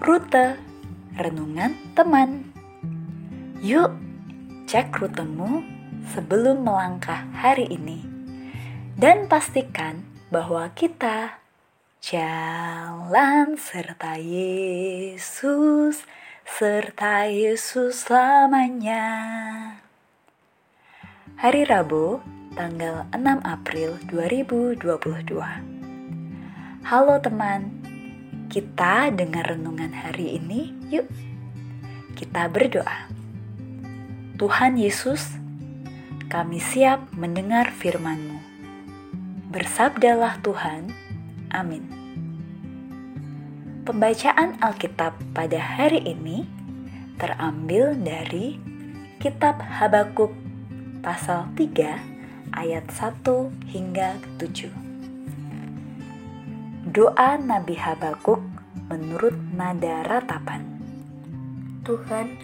Rute Renungan Teman. Yuk, cek rutemu sebelum melangkah hari ini. Dan pastikan bahwa kita jalan serta Yesus Serta Yesus selamanya. Hari Rabu, tanggal 6 April 2022 Halo teman, kita dengar renungan hari ini, yuk. Kita berdoa. Tuhan Yesus, kami siap mendengar firman-Mu. Bersabdalah Tuhan. Amin. Pembacaan Alkitab pada hari ini terambil dari Kitab Habakuk pasal 3 ayat 1 hingga 7. Doa Nabi Habakuk menurut nada ratapan. Tuhan,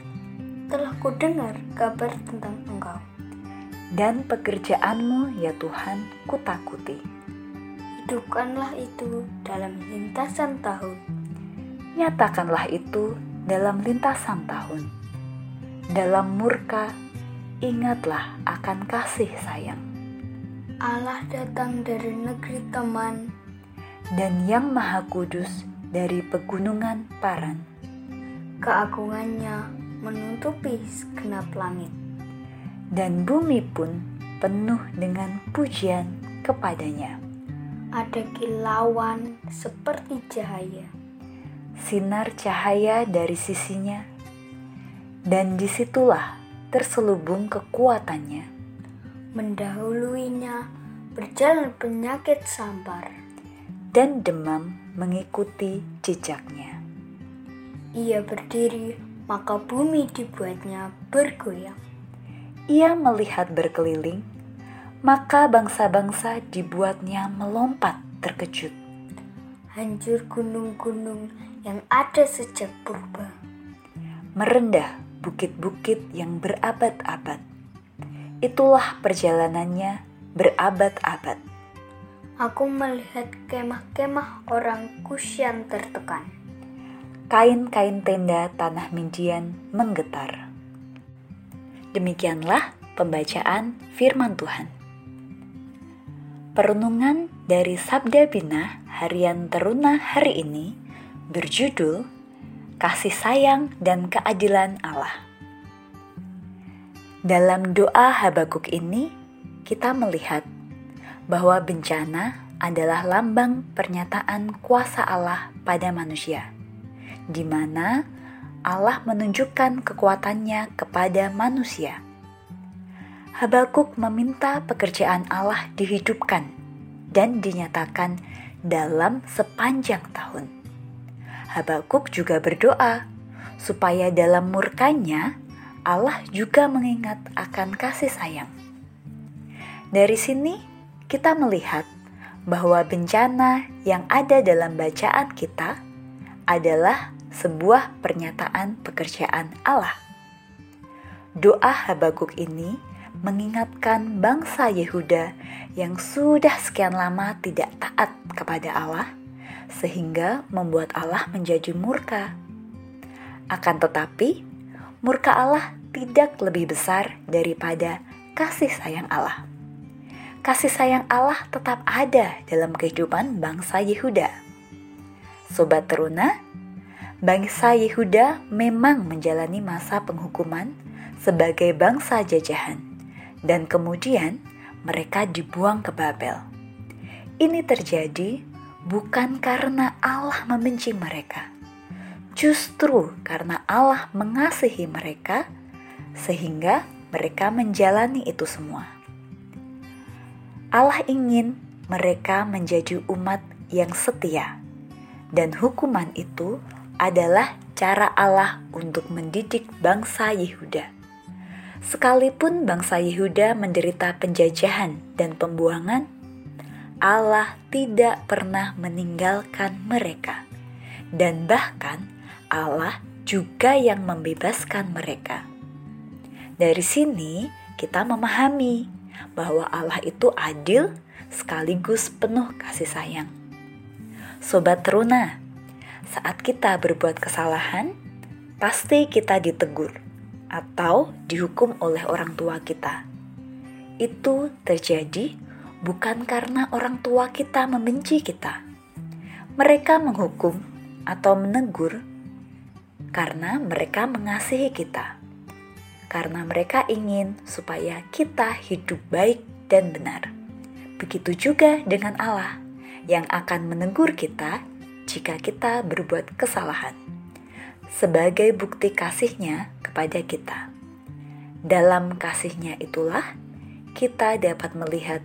telah kudengar kabar tentang Engkau. Dan pekerjaanmu ya Tuhan kutakuti. Hidupkanlah itu dalam lintasan tahun. Nyatakanlah itu dalam lintasan tahun. Dalam murka, ingatlah akan kasih sayang. Allah datang dari negeri teman dan yang maha kudus dari pegunungan Paran. Keagungannya menutupi segenap langit. Dan bumi pun penuh dengan pujian kepadanya. Ada kilauan seperti cahaya. Sinar cahaya dari sisinya. Dan di situlah terselubung kekuatannya. Mendahuluinya berjalan penyakit sampar dan demam mengikuti jejaknya. Ia berdiri, maka bumi dibuatnya bergoyang. Ia melihat berkeliling, maka bangsa-bangsa dibuatnya melompat terkejut. Hancur gunung-gunung yang ada sejak purba. Merendah bukit-bukit yang berabad-abad. Itulah perjalanannya berabad-abad Aku melihat kemah-kemah orang Kusyan tertekan. Kain-kain tenda tanah Midian menggetar. Demikianlah pembacaan firman Tuhan. Perenungan dari Sabda Bina Harian Teruna hari ini berjudul Kasih Sayang dan Keadilan Allah. Dalam doa Habakuk ini, kita melihat bahwa bencana adalah lambang pernyataan kuasa Allah pada manusia, di mana Allah menunjukkan kekuatannya kepada manusia. Habakuk meminta pekerjaan Allah dihidupkan dan dinyatakan dalam sepanjang tahun. Habakuk juga berdoa supaya dalam murkanya Allah juga mengingat akan kasih sayang. Dari sini kita melihat bahwa bencana yang ada dalam bacaan kita adalah sebuah pernyataan pekerjaan Allah. Doa Habakuk ini mengingatkan bangsa Yehuda yang sudah sekian lama tidak taat kepada Allah, sehingga membuat Allah menjadi murka. Akan tetapi, murka Allah tidak lebih besar daripada kasih sayang Allah kasih sayang Allah tetap ada dalam kehidupan bangsa Yehuda. Sobat teruna, bangsa Yehuda memang menjalani masa penghukuman sebagai bangsa jajahan, dan kemudian mereka dibuang ke Babel. Ini terjadi bukan karena Allah membenci mereka, justru karena Allah mengasihi mereka, sehingga mereka menjalani itu semua. Allah ingin mereka menjadi umat yang setia, dan hukuman itu adalah cara Allah untuk mendidik bangsa Yehuda. Sekalipun bangsa Yehuda menderita penjajahan dan pembuangan, Allah tidak pernah meninggalkan mereka, dan bahkan Allah juga yang membebaskan mereka. Dari sini, kita memahami bahwa Allah itu adil sekaligus penuh kasih sayang. Sobat teruna, saat kita berbuat kesalahan, pasti kita ditegur atau dihukum oleh orang tua kita. Itu terjadi bukan karena orang tua kita membenci kita. Mereka menghukum atau menegur karena mereka mengasihi kita. Karena mereka ingin supaya kita hidup baik dan benar. Begitu juga dengan Allah yang akan menegur kita jika kita berbuat kesalahan, sebagai bukti kasihnya kepada kita. Dalam kasihnya itulah kita dapat melihat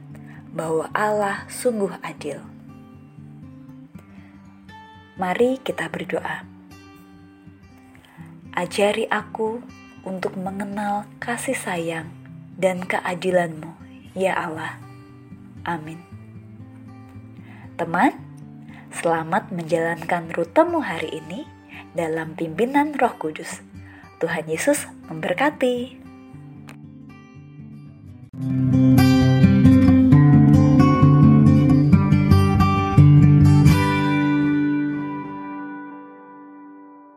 bahwa Allah sungguh adil. Mari kita berdoa. Ajari aku untuk mengenal kasih sayang dan keadilanmu, ya Allah. Amin. Teman, Selamat menjalankan rutemu hari ini dalam pimpinan Roh Kudus. Tuhan Yesus memberkati.